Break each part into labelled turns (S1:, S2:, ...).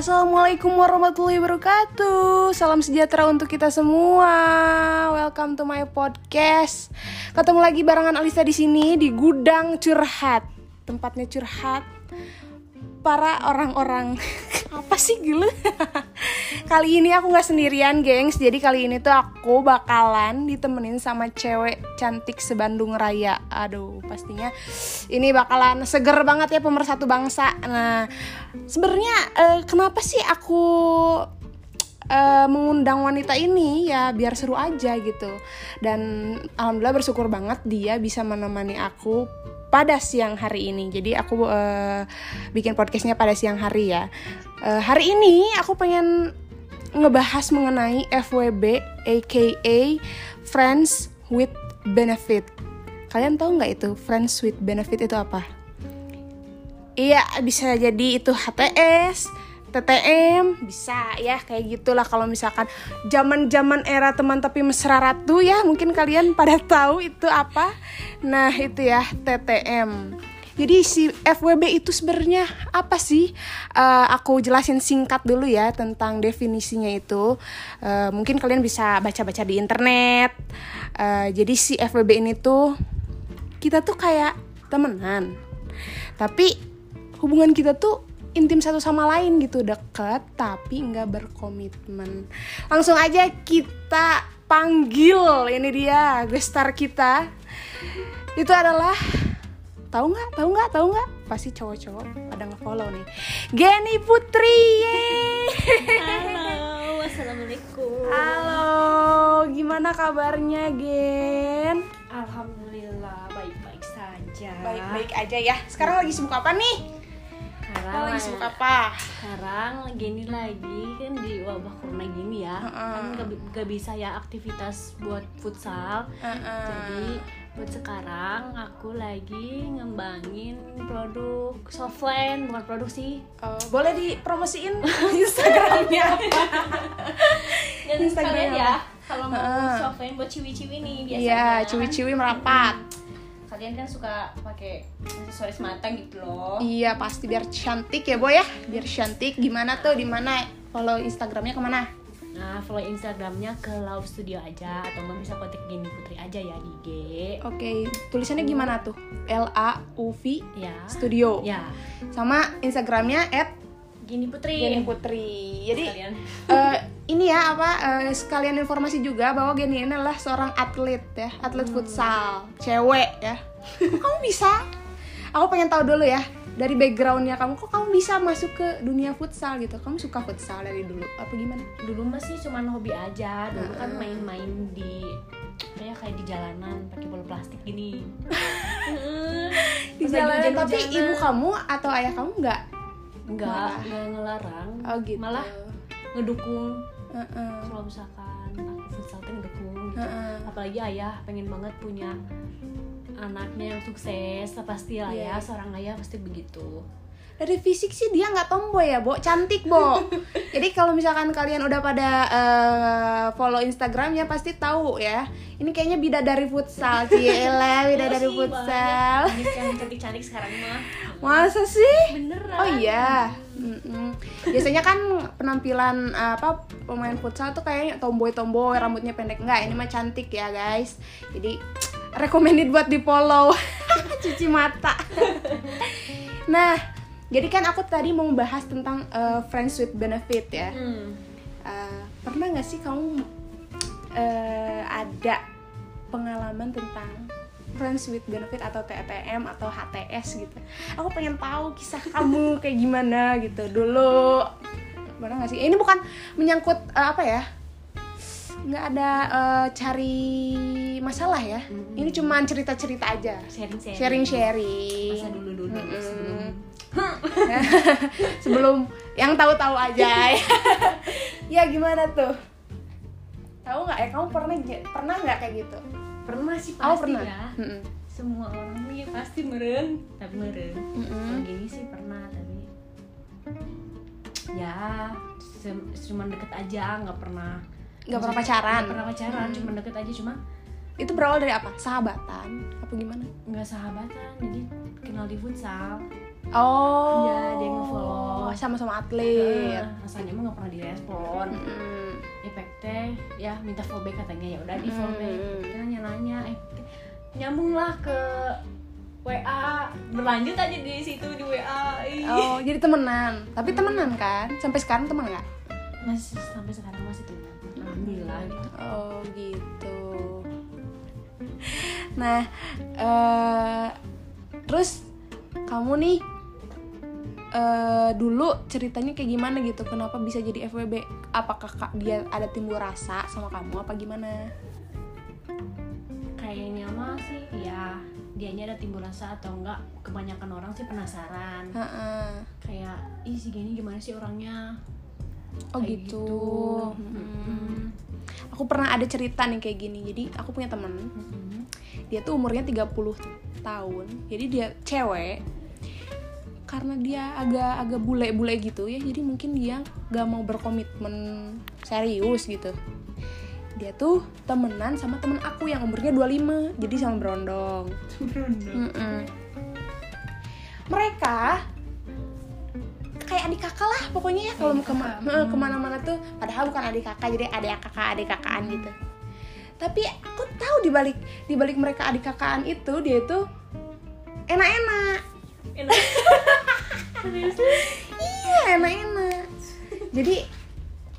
S1: Assalamualaikum warahmatullahi wabarakatuh. Salam sejahtera untuk kita semua. Welcome to my podcast. Ketemu lagi barengan Alisa di sini di gudang curhat. Tempatnya curhat para orang-orang apa sih gila kali ini aku nggak sendirian gengs. Jadi kali ini tuh aku bakalan ditemenin sama cewek cantik sebandung raya. Aduh pastinya ini bakalan seger banget ya pemersatu bangsa. Nah sebenarnya eh, kenapa sih aku eh, mengundang wanita ini? Ya biar seru aja gitu. Dan alhamdulillah bersyukur banget dia bisa menemani aku pada siang hari ini. Jadi aku eh, bikin podcastnya pada siang hari ya. Eh, hari ini aku pengen ngebahas mengenai FWB aka Friends with Benefit. Kalian tahu nggak itu? Friends with Benefit itu apa? Iya bisa jadi itu HTS TTM bisa ya kayak gitulah kalau misalkan zaman-zaman era teman tapi mesra ratu ya mungkin kalian pada tahu itu apa nah itu ya TTM jadi si FWB itu sebenarnya apa sih? Eh, aku jelasin singkat dulu ya tentang definisinya itu. Eh, mungkin kalian bisa baca-baca di internet. Eh, jadi si FWB ini tuh kita tuh kayak temenan. Tapi hubungan kita tuh intim satu sama lain gitu deket tapi nggak berkomitmen. Langsung aja kita panggil ini dia gestar kita. Itu adalah tahu nggak? Tahu nggak? Tahu nggak? Pasti cowok-cowok pada ngefollow nih. Geni Putri.
S2: Halo, assalamualaikum.
S1: halo gimana kabarnya Gen?
S2: Alhamdulillah baik-baik saja.
S1: baik-baik aja ya. Sekarang lagi sibuk apa nih
S2: Sekarang
S1: lagi sibuk apa
S2: Sekarang gini lagi kan di wabah corona gini ya,
S1: Heeh.
S2: kan gak, gak bisa ya aktivitas buat futsal.
S1: Heeh.
S2: Jadi buat sekarang aku lagi ngembangin produk softline bukan produk sih.
S1: Oh, boleh dipromosiin Instagramnya?
S2: Dan
S1: Instagram apa?
S2: ya kalau mau
S1: Heeh.
S2: softline buat ciwi-ciwi nih biasanya.
S1: Iya, ciwi-ciwi merapat.
S2: Kalian kan suka pakai aksesoris mata gitu loh.
S1: Iya, pasti biar cantik ya, Boy ya. Biar cantik. Gimana tuh? Di mana? Follow Instagramnya ke mana?
S2: Nah, follow Instagramnya ke Love Studio aja atau nggak bisa kontak Gini Putri aja ya di IG.
S1: Oke, tulisannya gimana tuh? L A U V
S2: Ya.
S1: Studio.
S2: Ya,
S1: Sama Instagramnya
S2: Gini Putri.
S1: Geni Putri. Jadi
S2: Sekalian.
S1: eh, ini ya apa eh, sekalian informasi juga bahwa Geni ini adalah seorang atlet ya, atlet futsal, cewek ya. Kok kamu bisa? Aku pengen tahu dulu ya dari backgroundnya kamu. Kok kamu bisa masuk ke dunia futsal gitu? Kamu suka futsal dari dulu? Apa gimana?
S2: Dulu mah sih cuman hobi aja. Dulu kan main-main di kayak kayak di jalanan pakai bola plastik gini.
S1: Di jalanan tapi ibu kamu atau ayah kamu nggak?
S2: Enggak,
S1: Malah.
S2: enggak ngelarang.
S1: Oh gitu.
S2: Malah ngedukung.
S1: Heeh.
S2: Kalau misalkan aku futsal tuh ngedukung gitu.
S1: Heeh.
S2: apalagi ayah pengen banget punya anaknya yang sukses pasti lah
S1: Iya.
S2: ya seorang ayah pasti begitu
S1: dari fisik sih dia nggak tomboy ya, Bo. Cantik, Bo. Jadi kalau misalkan kalian udah pada eh, follow Instagramnya pasti tahu ya. Ini kayaknya bidadari futsal, Ciela, bidadari futsal.
S2: cantik-cantik sekarang mah
S1: Masa sih?
S2: beneran
S1: Oh iya. Mm-mm. Biasanya kan penampilan apa pemain futsal tuh kayaknya tomboy-tomboy, rambutnya pendek. Enggak, ini mah cantik ya, guys. Jadi recommended buat di-follow. Cuci mata. nah, jadi kan aku tadi mau bahas tentang eh, friends with benefit ya.
S2: Hmm.
S1: Eh, pernah nggak sih kamu eh, ada pengalaman tentang friends with benefit atau TTM atau HTS gitu aku pengen tahu kisah kamu kayak gimana gitu dulu pernah nggak sih ini bukan menyangkut eh, apa ya nggak ada eh, cari masalah ya. Ini cuman cerita cerita aja.
S2: Sharing-sharing.
S1: Sharing sharing
S2: masa dulu-dulu sebelum.
S1: Sebelum yang tahu-tahu aja. Ya gimana tuh? Tahu nggak ya? Kamu pernah pernah nggak kayak gitu?
S2: Pernah sih pasti
S1: pernah?
S2: ya.
S1: Mm-mm.
S2: semua orang ya pasti meren tapi meren kalau gini sih pernah tapi ya cuma deket aja nggak pernah
S1: nggak pernah pacaran.
S2: nggak pernah pacaran
S1: Mm.
S2: cuma deket aja cuma
S1: itu berawal dari apa? Sahabatan? Apa gimana?
S2: Nggak sahabatan jadi kenal di futsal.
S1: Oh.
S2: Iya, dia nge-follow.
S1: sama-sama atlet.
S2: Nah, rasanya mah nggak pernah direspon. Efek teh ya minta fallback katanya ya udah di fallback.
S1: Hmm.
S2: kita nanya-nanya eh nyambung lah ke WA berlanjut aja di situ di WA
S1: oh jadi temenan. Tapi temenan kan? Sampai sekarang temen nggak?
S2: Masih sampai sekarang masih teman alhamdulillah gitu
S1: Oh gitu. Nah, eh terus kamu nih eh dulu ceritanya kayak gimana gitu? Kenapa bisa jadi FWB? Apakah kak dia ada timbul rasa sama kamu apa gimana?
S2: kayaknya mah sih ya dianya ada timbul rasa atau enggak kebanyakan orang sih penasaran
S1: Heeh.
S2: kayak ih si Gini gimana sih orangnya
S1: Oh
S2: Kayak
S1: gitu.
S2: Mm-mm.
S1: Hmm. Aku pernah ada cerita nih kayak gini. Jadi aku punya temen,
S2: Mm-mm.
S1: dia tuh umurnya 30 tahun. Jadi dia cewek. Karena dia agak agak bule-bule gitu ya, jadi mungkin dia gak mau berkomitmen serius gitu. Dia tuh temenan sama temen aku yang umurnya 25, jadi sama berondong. Mm-mm. Mereka kayak adik kakak lah pokoknya ya kalau
S2: Adik
S1: kema- eh, ke mana-mana tuh padahal bukan adik kakak jadi adik kakak adik kakaan gitu. Tapi aku tahu di balik di balik mereka adik kakaan itu dia itu enak-enak.
S2: Enak.
S1: Iya enak-enak. Jadi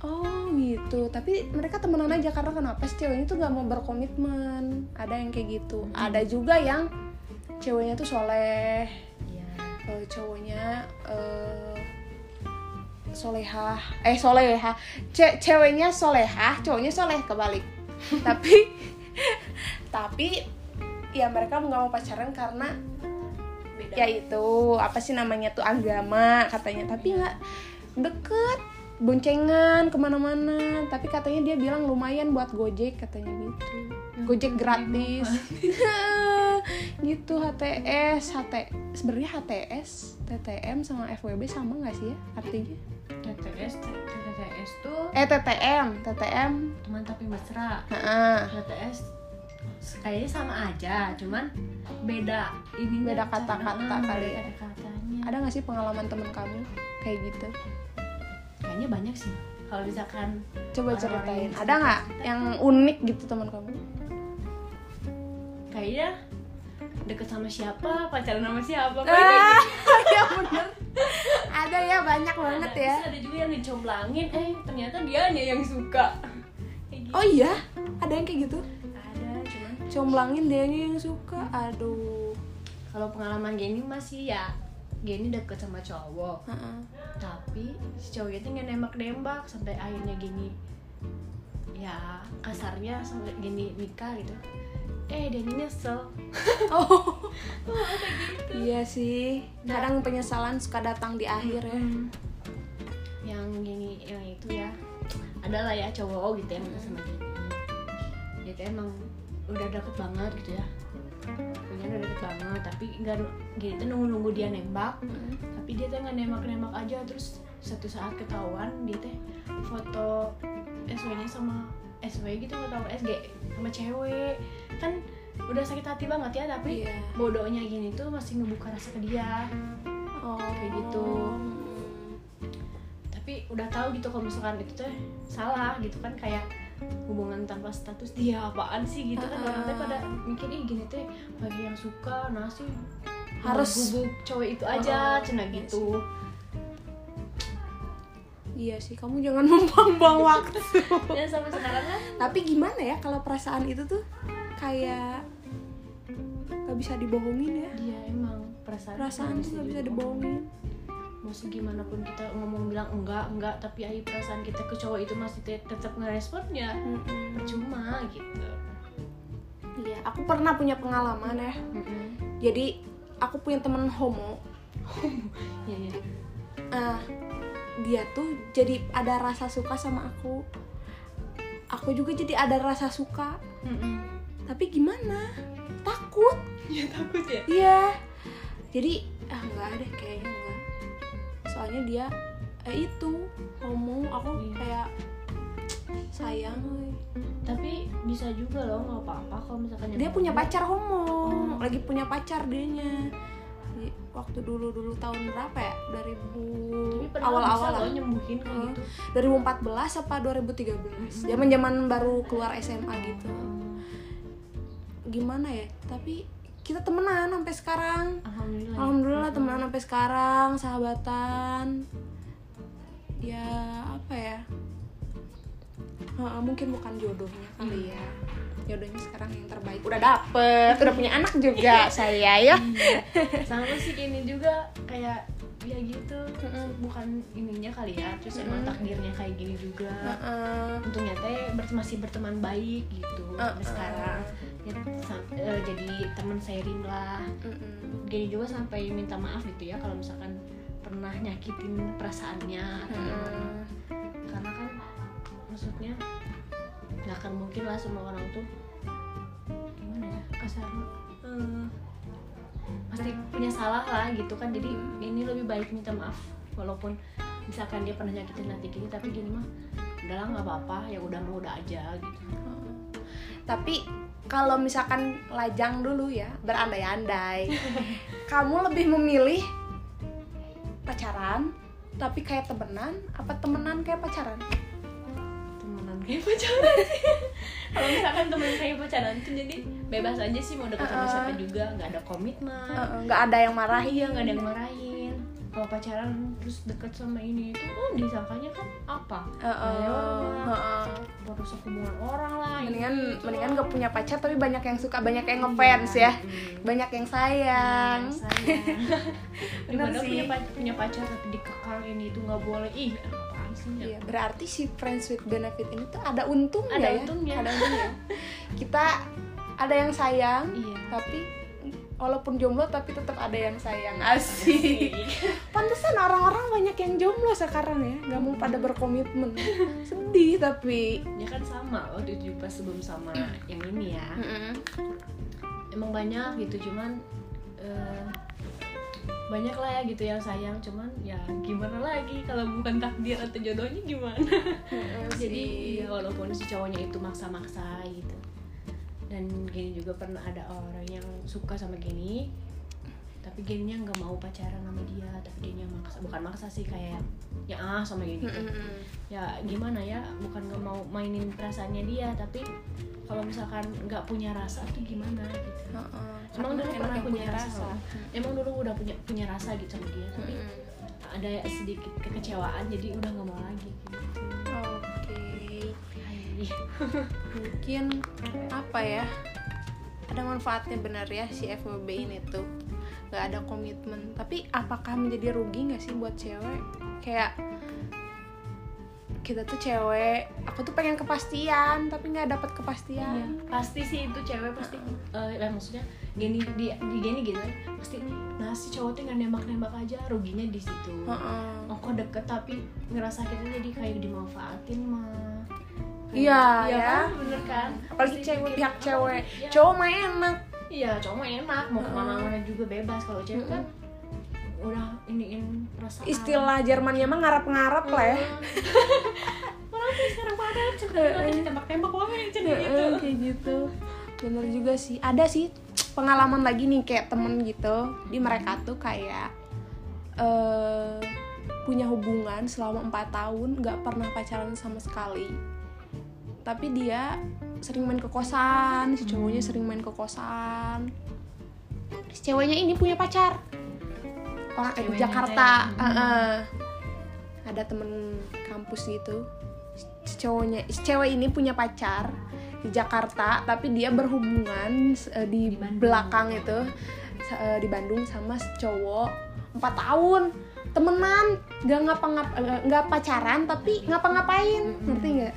S1: oh gitu. Tapi mereka temenan aja karena kenapa sih ceweknya tuh nggak mau berkomitmen? Ada yang kayak gitu. Ada juga yang ceweknya tuh soleh.
S2: Iya.
S1: eh, cowoknya eh, solehah. Eh solehah. Ce- ceweknya solehah cowoknya soleh kebalik. Tapi tapi ya mereka nggak mau pacaran karena
S2: beda.
S1: ya itu apa sih namanya tuh agama katanya. Tapi nggak deket boncengan ke mana-mana. Tapi katanya dia bilang lumayan buat gojek katanya gitu. Gojek gratis gitu HTS HT sebenarnya HTS TTM sama FWB sama nggak sih ya artinya?
S2: TTS TTS tuh
S1: eh TTM TTM
S2: teman tapi mesra. TTS kayaknya sama aja cuman beda ini
S1: Beda kata-kata kali ya.
S2: kata-katanya
S1: ada nggak sih pengalaman temen kamu kayak gitu?
S2: Kayaknya banyak sih. Kalau misalkan
S1: coba ceritain. ada nggak yang unik gitu teman kamu?
S2: Kayaknya deket sama siapa pacaran sama siapa
S1: ah. ya bener. Ada ya banyak banget
S2: ada,
S1: ya.
S2: ada juga yang dicomblangin eh ternyata dia yang suka. Gitu.
S1: oh iya? Ada yang kayak gitu?
S2: Ada cuman
S1: comblangin dianya yang suka aduh.
S2: Kalau pengalaman gini masih ya gini deket sama cowok.
S1: Heeh.
S2: tapi si cowok itu nggak nembak-nembak sampai akhirnya gini ya kasarnya sampai gini nikah gitu eh ini nyesel.
S1: Oh. Iya sih. Kadang penyesalan suka datang di akhir ya.
S2: Yang gini yang itu ya. Adalah ya cowok gitu deket sama dia tuh emang udah deket banget gitu ya. Punya udah deket banget tapi nggak gini tuh nunggu nunggu dia nembak. Tapi dia tuh nggak nembak nembak aja terus satu saat ketahuan dia teh foto SW nya sama SW gitu tahu SG sama cewek. Kan udah sakit hati banget ya tapi
S1: Iya.
S2: bodohnya gini tuh masih ngebuka rasa ke dia.
S1: Oh
S2: Kayak gitu. tapi udah tahu gitu kalau misalkan itu teh salah gitu kan kayak hubungan tanpa status dia apaan sih? gitu kan orang teh pada mikir ih gini teh bagi yang suka nasi
S1: Harus-
S2: gubuk cowok itu aja
S1: Oh,
S2: cina
S1: iya
S2: gitu
S1: iya sih kamu jangan membuang-buang waktu.
S2: Dan sampai sekarang kan.
S1: Tapi gimana ya kalau perasaan itu tuh kayak gak bisa dibohongin ya?
S2: Dia emang. Perasaan
S1: perasaan tuh gak bisa dibohongin.
S2: mau segimana pun kita ngomong bilang enggak enggak. Tapi ayo perasaan kita ke cowok itu masih te- tetap ngeresponnya
S1: Mm-mm.
S2: percuma gitu.
S1: Iya aku pernah punya pengalaman ya. Jadi aku punya temen homo.
S2: Ya ya
S1: Ah, dia tuh jadi ada rasa suka sama aku. Aku juga jadi ada rasa suka. Tapi gimana? Takut.
S2: Ya takut ya?
S1: Iya. Jadi ah nggak ada kayaknya enggak soalnya dia eh itu homo aku
S2: Iya.
S1: kayak sayang woy.
S2: tapi bisa juga loh nggak apa-apa kalau misalkan
S1: dia punya pacar homo. Lagi punya pacar dianya. Di- waktu dulu dulu tahun berapa ya? 2000
S2: tapi pernah
S1: awal-awal lah.
S2: nyembuhin kayak
S1: Hmm.
S2: gitu
S1: 2014 apa 2013 zaman zaman baru keluar SMA gitu. Gimana ya? Tapi kita temenan sampai sekarang.
S2: Alhamdulillah ya.
S1: alhamdulillah temenan sampai sekarang sahabatan. Ya apa ya? Mungkin bukan jodohnya kali ya jodohnya sekarang yang terbaik udah dapet udah punya anak juga saya ya
S2: Iya. sama sih gini juga kayak ya gitu
S1: Mm-mm.
S2: bukan ininya kali ya terus emang
S1: Mm-mm.
S2: takdirnya kayak gini juga
S1: Heeh.
S2: untungnya teh ber- masih berteman baik gitu
S1: Uh-uh.
S2: sekarang ya, sam- eh, jadi teman sharing lah
S1: Mm-mm.
S2: gini juga sampai minta maaf gitu ya kalau misalkan pernah nyakitin perasaannya atau gimana
S1: Heeh.
S2: karena kan maksudnya nggak akan mungkin lah semua orang tuh. Gimana ya? Kasarnya eh, pasti punya salah lah gitu kan. Jadi ini lebih baik minta maaf. Walaupun misalkan dia pernah nyakitin hati gini tapi gini mah udahlah nggak apa-apa. Ya udah mau udah aja gitu.
S1: Tapi kalau misalkan lajang dulu ya berandai-andai kamu lebih memilih pacaran tapi kayak temenan apa temenan kayak pacaran
S2: kayak pacaran kalau misalkan temenan kayak pacaran tuh jadi bebas aja sih mau deket sama
S1: Uh-uh.
S2: siapa juga nggak ada komitmen
S1: nggak ada yang marahin
S2: iya nggak ada yang marahin kalau pacaran terus deket sama ini itu oh disangkanya kan apa
S1: Heeh,
S2: Lewat.
S1: heeh.
S2: merusak hubungan orang lah
S1: mendingan
S2: itu.
S1: mendingan gak punya pacar tapi banyak yang suka banyak yang ngefans ya
S2: Hmm.
S1: banyak yang sayang
S2: sayang Daripada
S1: sih.
S2: punya pacar, punya pacar tapi dikekang ini itu nggak boleh ih apaan sih ya
S1: Iya, berarti si friends with benefit ini tuh ada untungnya
S2: Ada
S1: ya.
S2: untungnya.
S1: Ada untungnya. Kita ada yang sayang,
S2: iya
S1: tapi walaupun jomblo tapi tetap ada yang sayang. Asik. Pantesan orang-orang banyak yang jomblo sekarang ya, nggak mau pada berkomitmen. Sedih tapi.
S2: ya kan sama waktu itu pas sebelum sama yang ini ya emang banyak gitu cuman eh, banyak lah ya gitu yang sayang cuman ya gimana lagi? Kalau bukan takdir atau jodohnya gimana? Jadi ya walaupun si cowoknya itu maksa-maksa gitu. Dan gini juga pernah ada orang yang suka sama gini tapi gininya nggak mau pacaran sama dia tapi dia maksa bukan maksa sih kayak ya ah sama gini tuh.
S1: Mm-mm.
S2: ya gimana ya bukan nggak mau mainin perasaannya dia tapi kalau misalkan nggak punya rasa tuh gimana gitu
S1: Heeh.
S2: Emang
S1: Karena
S2: dulu pernah
S1: yang
S2: punya rasa. emang dulu udah punya punya rasa gitu sama dia tapi
S1: Mm-mm.
S2: ada sedikit kekecewaan jadi udah nggak mau lagi gitu.
S1: Oke.
S2: Hai.
S1: mungkin apa ya ada manfaatnya benar ya si FWB ini tuh nggak ada komitmen. Tapi apakah menjadi rugi nggak sih buat cewek? Kayak kita tuh cewek aku tuh pengen kepastian tapi nggak dapat
S2: Iya,
S1: kepastian
S2: pasti sih itu cewek pasti eh ya maksudnya gini di, di gini gitu kan, pasti nah si cowok tuh nggak nembak nembak aja ruginya di situ.
S1: Heeh.
S2: oh kok deket tapi ngerasa kita jadi kayak dimanfaatin mah.
S1: Iya,
S2: iya
S1: ya.
S2: kan? Bener kan?
S1: Apalagi
S2: Pasti
S1: cewek
S2: bikin,
S1: pihak
S2: "Ah,
S1: cewek.
S2: iya."
S1: cowok mah enak
S2: iya cowok mah enak mau
S1: ke
S2: mana-mana juga bebas. Kalau cewek kan udah iniin perasaan.
S1: Istilah Jermannya mah ngarap-ngarap lah ya.
S2: Malah tuh sekarang pada cenderung ditembak-tembak wae cenah gitu.
S1: Kayak gitu. Bener juga sih. Ada sih pengalaman lagi nih kayak temen gitu. Di mereka tuh kayak eh punya hubungan selama empat tahun nggak pernah pacaran sama sekali tapi dia sering main ke kosan si cowoknya sering main ke kosan. Si ceweknya ini punya pacar. Orang eh, di Jakarta.
S2: teh.
S1: Heeh. ada temen kampus gitu. Si cowoknya si cewek ini punya pacar di Jakarta tapi dia berhubungan eh, di,
S2: Di Bandung.
S1: belakang itu eh, di Bandung sama si cowok empat tahun. Temenan nggak ngapa ngap eh, nggak pacaran tapi ngapa-ngapain. Ngerti nggak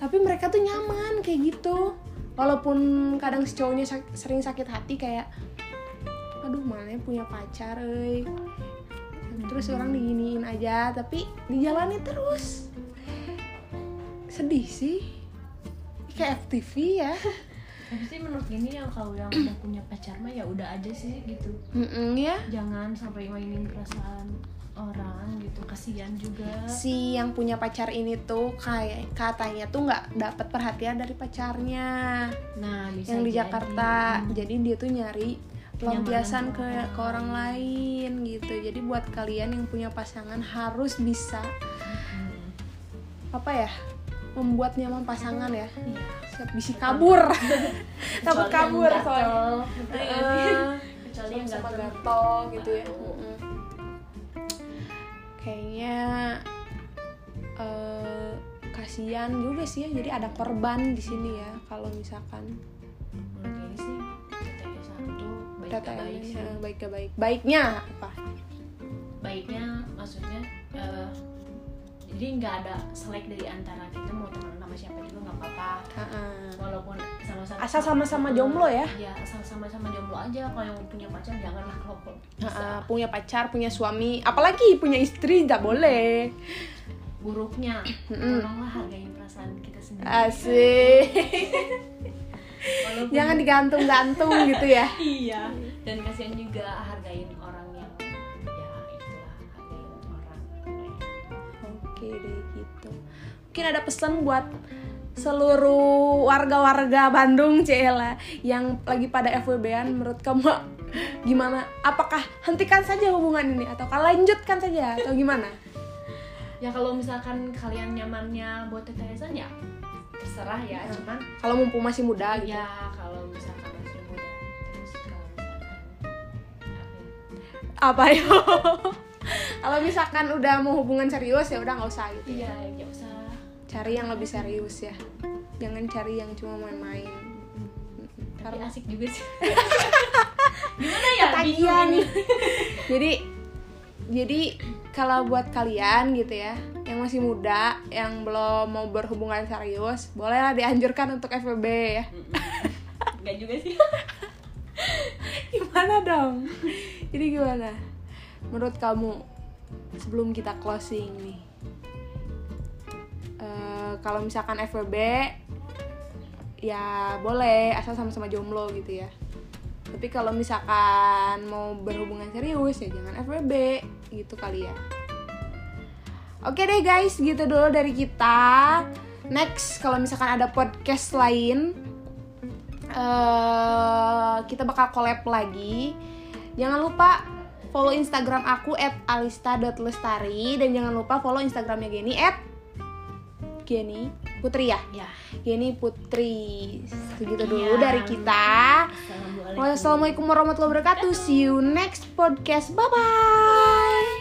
S1: tapi mereka tuh nyaman kayak gitu. Walaupun kadang si cowoknya sak- sering sakit hati kayak aduh mana punya pacar euy. Terus orang diginiin aja tapi dijalani terus. Sedih sih. Kayak FTV ya.
S2: Tapi sih menurut gini yang kalau yang udah punya pacar mah ya udah aja sih gitu.
S1: Mm-mm, ya.
S2: Jangan sampai mainin perasaan orang gitu kasihan juga
S1: si yang punya pacar ini tuh kayak katanya tuh nggak dapat perhatian dari pacarnya
S2: nah bisa
S1: yang di
S2: jadi.
S1: Jakarta
S2: Hmm.
S1: jadi dia tuh nyari pelampiasan ke ke orang lain gitu jadi buat kalian yang punya pasangan harus bisa apa ya membuat nyaman pasangan ya
S2: Iya.
S1: siap bisa kabur takut
S2: Kecuali
S1: kabur
S2: yang
S1: soalnya
S2: gatel, ngerti nggak sih?
S1: Eh,
S2: kecuali yang gatel.
S1: gitu ya. Kayaknya eh, kasihan juga sih ya. Jadi ada korban di sini ya kalau misalkan.
S2: Menurut sih TTS satu baik
S1: data
S2: gak baik.
S1: Baiknya apa?
S2: Baiknya maksudnya eh, jadi nggak ada selek dari antara kita mau temenan sama siapa juga nggak apa-apa. Walaupun sama-sama
S1: Asal sama-sama jomblo ya?
S2: Iya asal sama-sama jomblo aja. Kalau yang punya pacar janganlah kalau
S1: punya pacar punya suami apalagi punya istri tidak boleh.
S2: Buruknya tolonglah hargain perasaan kita sendiri.
S1: Asik.
S2: Walaupun-
S1: jangan digantung-gantung gitu ya.
S2: Iya dan kasihan juga hargain
S1: mungkin ada pesan buat seluruh warga-warga Bandung Cela yang lagi pada FWB-an menurut kamu gimana? Apakah hentikan saja hubungan ini atau lanjutkan saja atau gimana?
S2: Ya kalau misalkan kalian nyamannya buat tetesan ya terserah ya
S1: Hmm.
S2: cuman
S1: kalau mumpung masih muda gitu.
S2: Ya kalau misalkan masih muda terus kalau misalkan
S1: apa yo? Kalau misalkan udah mau hubungan serius ya udah nggak usah gitu
S2: iya ya usah
S1: cari yang lebih serius ya. Jangan cari yang cuma main-main.
S2: Tapi
S1: karena
S2: asik juga sih. Gimana ya?
S1: Ketagihan. Jadi jadi kalau buat kalian gitu ya yang masih muda yang belum mau berhubungan serius bolehlah dianjurkan untuk FWB ya.
S2: Enggak juga sih.
S1: Gimana dong? Jadi gimana? Menurut kamu sebelum kita closing nih eh, kalau misalkan FWB ya boleh asal sama-sama jomblo gitu ya. Tapi kalau misalkan mau berhubungan serius ya jangan FWB gitu kali ya. Oke deh guys gitu dulu dari kita. Next kalau misalkan ada podcast lain eh kita bakal collab lagi. Jangan lupa follow Instagram aku @alista.lestari dan jangan lupa follow Instagramnya Geni Geni Putri ya.
S2: ya
S1: Geni Putri. Segitu dulu
S2: Iya.
S1: dari kita.
S2: assalamualaikum
S1: Wassalamualaikum warahmatullahi wabarakatuh. See you next podcast. Bye bye.